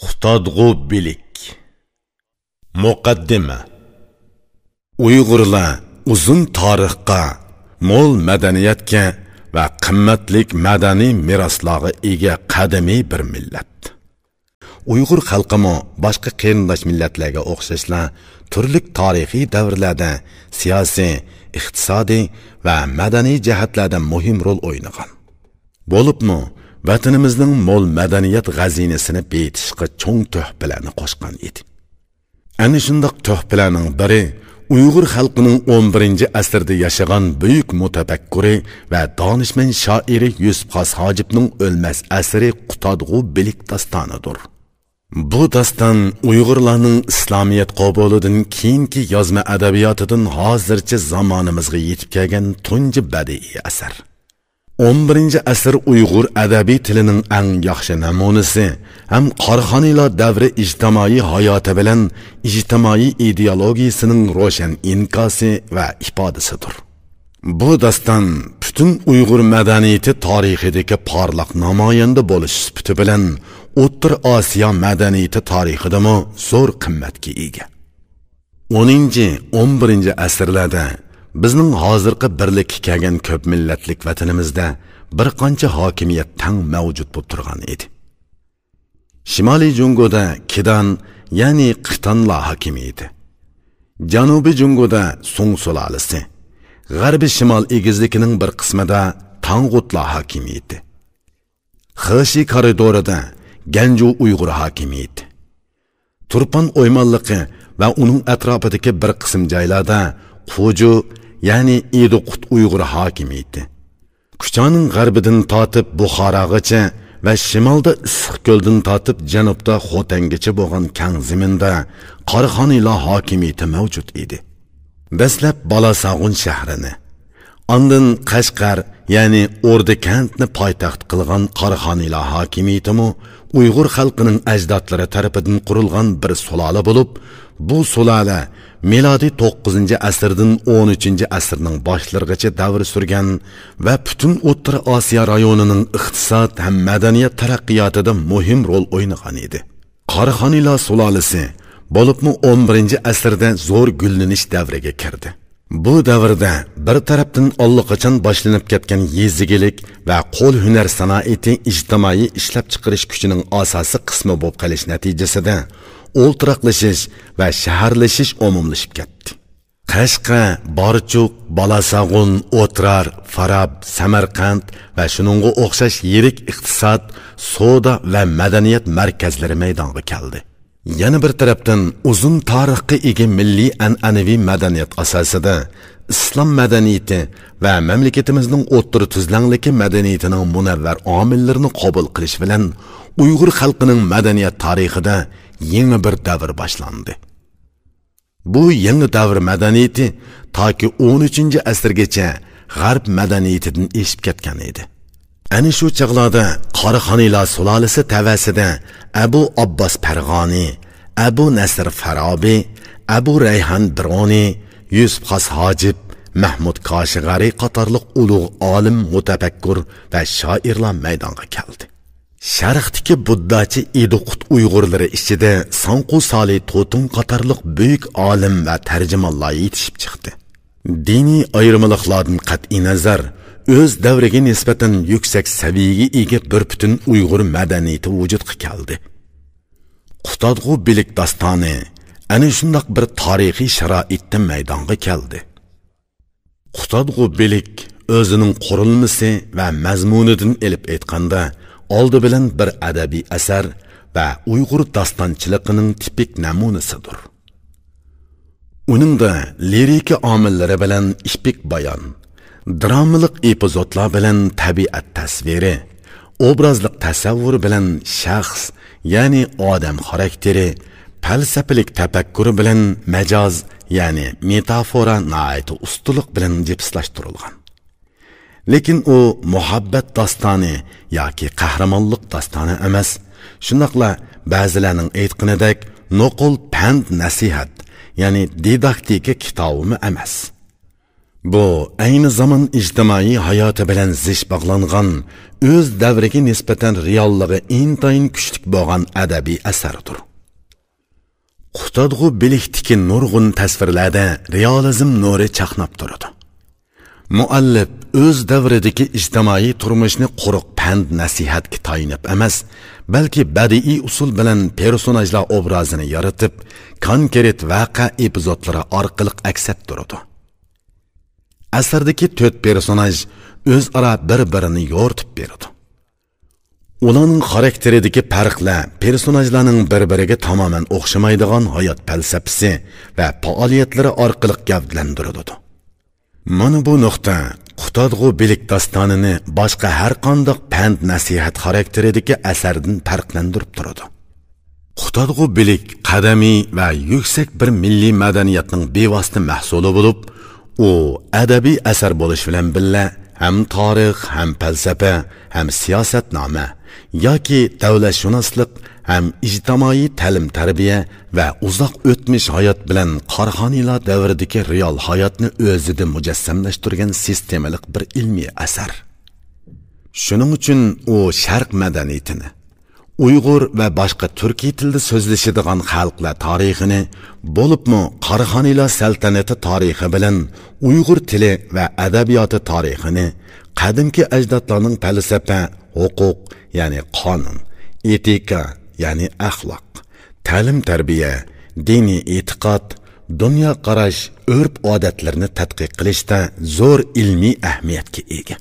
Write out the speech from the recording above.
Qutadg'u bilik Muqaddima Uyg'urlar uzun tarixga, mo'l madaniyatga va qimmatlik madaniy meroslarga ega qadimiy bir millat. Uyg'ur xalqimi boshqa qarindosh millatlarga o'xshashla turli tarixiy davrlarda siyosiy, iqtisodiy va madaniy jihatlarda muhim rol o'ynagan. Bo'libmi, vatanimizning mo'l madaniyat g'azinasini betishga cho'ng tuhfalarni qo'shgan edi. Ana shundoq tuhfalarning biri uyg'ur xalqining 11 asrda yashagan buyuk mutafakkuri va donishmand shoiri yusuf xos hojibning o'lmas asri qutodg'u bilik dastonidir. Bu doston uyg'urlarning islomiyat qabulidan keyingi yozma adabiyotidan hozircha zamonimizga yetib kelgan tunji badiiy asar. 11 asr uyg'ur adabiy tilining eng yaxshi namunasi ham qorxonilar davri ijtimoiy hayoti bilan ijtimoiy ideologiyasining ro'shan inkosi va ifodasidir. Bu doston butun uyg'ur madaniyati tarixidagi porloq namoyanda bo'lish sifati bilan o'ttir osiyo madaniyati tarixidami zo'r qimmatga ega. 10-11 asrlarda bizning hozirgi birlik kelgan ko'p millatlik vatanimizda bir qancha hokimiyat tang mavjud bo'lib turgan edi. Shimoliy jungoda kidan ya'ni qitanlar hokimiyati janubiy jungoda sung sulolasi g'arbiy shimol egizligining bir qismida tang'utlar hokimiyati xishi koridorida ganju uyg'ur hokimiyati turpan o'ymonligi va uning atrofidagi bir qism joylarda Quju ya'ni Ediqut Uyg'ur hokimiyati. Kuchoning g'arbidan tortib Buxorogacha va shimolda Issiqko'ldan tortib janubda Xotangacha bo'lgan kang zaminda Qorxoniylar hokimiyati mavjud edi. Dastlab Balasag'un shahrini, ondan Qashqar, ya'ni O'rda kentni poytaxt qilgan Qorxoniylar hokimiyatimi Uyg'ur xalqining ajdodlari tarafidan qurilgan bir sulola bo'lib, bu sulola milodiy 9 asrdan 13 asrning boshlarigacha davr surgan va butun o'rta osiyo rayonining iqtisod ham madaniyat taraqqiyotida muhim rol o'ynagan edi. Qorxoniylar sulolasi bo'libmi 11 asrda zo'r gullanish davriga kirdi. Bu davrda bir tarafdan allaqachon boshlanib ketgan yezigilik va qo'l hunar sanoati ijtimoiy ishlab chiqarish kuchining asosiy qismi bo'lib qolish natijasida o'ltiroqlashish va shaharlashish umumlashib ketdi. Qashqa borchuq balasag'un o'trar farab samarqand va shuningga o'xshash yirik iqtisod savdo va madaniyat markazlari maydonga keldi. Yana bir tarafdan uzun tarixga ega milliy an'anaviy madaniyat asosida islom madaniyati va mamlakatimizning o'ttir tuzlangligi madaniyatining munavvar omillarini qabul qilish bilan uyg'ur xalqining madaniyat tarixida yangi bir davr boshlandi. Bu yangi davr madaniyati toki 13 asrgacha g'arb madaniyatidan eshib ketgan edi. Әні шу чағлада Қарыханила сулалысы тәвәсіде Әбу Аббас Пәрғани, Әбу Нәсір Фәраби, Әбу Рәйхан Бирони, Юсуп Хас Хажиб, Мәхмуд Кашығари қатарлық ұлуғ алым, мұтәпәккүр вә шаирла мәйданға келді. Шәріқтікі Буддачы Идуқұт ұйғырлары ішіде Санқу Сали Тотун қатарлық бөйік алым вә тәржімалла етішіп чықты. Dini ayrımlıqlardan qat'i nəzər, o'z davriga nisbatan yuksak saviyaga ega bir butun uyg'ur madaniyati vujudga keldi. Qutadg'u bilik dastoni ana shundoq bir tarixiy sharoitda maydonga keldi. Qutadg'u bilik o'zining qurilmasi va mazmunidan ilib aytganda oldi bilan bir adabiy asar va uyg'ur dostonchiligining tipik namunasidir. Uningda lirika omillari bilan ipik bayon dramalik epizodlar bilan tabiat tasviri obrazlik tasavvur bilan shaxs ya'ni odam xarakteri falsafalik tafakkuri bilan majoz ya'ni metafora naiti ustuliq bilan jipslashtirilgan lekin u muhabbat dostoni yoki qahramonlik dostoni emas. Shundoqla ba'zilarning aytqinidek nuqul pand nasihat ya'ni didaktika kitobimi emas. Bu ayni zamon ijtimoiy hayoti bilan zish bog'langan o'z davriga nisbatan realligi intayin kuchli bo'lgan adabiy asardir qutadg'u bilikdiki nurg'un tasvirlarda realizm nuri chaqnab turadi. Muallif o'z davridagi ijtimoiy turmushni quruq pand nasihatga tayinib emas balki badiiy usul bilan personajlar obrazini yaratib konkret vaqa epizodlari orqali aks ettiradi asardagi to'rt personaj o'zaro bir birini yo'rtib beradi. Ularning xarakteridagi farqlar personajlarning bir biriga tamoman o'xshamaydigan hayot falsafasi va faoliyatlari orqali gavdlantiriladi. Mana bu nuqta qutadg'u bilik dostonini boshqa har qandoq pand nasihat xarakteridagi asardan farqlantirib turadi. Qutadg'u bilik qadamiy va yuksak bir milliy madaniyatning bevosita mahsuli bo'lib u adabiy asar bo'lish bilan birga ham tarix ham falsafa ham siyosatnoma yoki davlatshunoslik ham ijtimoiy ta'lim tarbiya va uzoq o'tmish hayot bilan qorxoniylar davridagi real hayotni o'zida mujassamlashtirgan sistemalik bir ilmiy asar. Shuning uchun u sharq madaniyatini uyg'ur va boshqa turkiy tilda so'zlashadigan xalqlar tarixini bo'libmi qarxoniylar saltanati tarixi bilan uyg'ur tili va adabiyoti tarixini qadimki ajdodlarning falsafa huquq ya'ni qonun etika ya'ni axloq ta'lim tarbiya diniy e'tiqod dunyo qarash urf odatlarni tadqiq qilishda zo'r ilmiy ahamiyatga ega.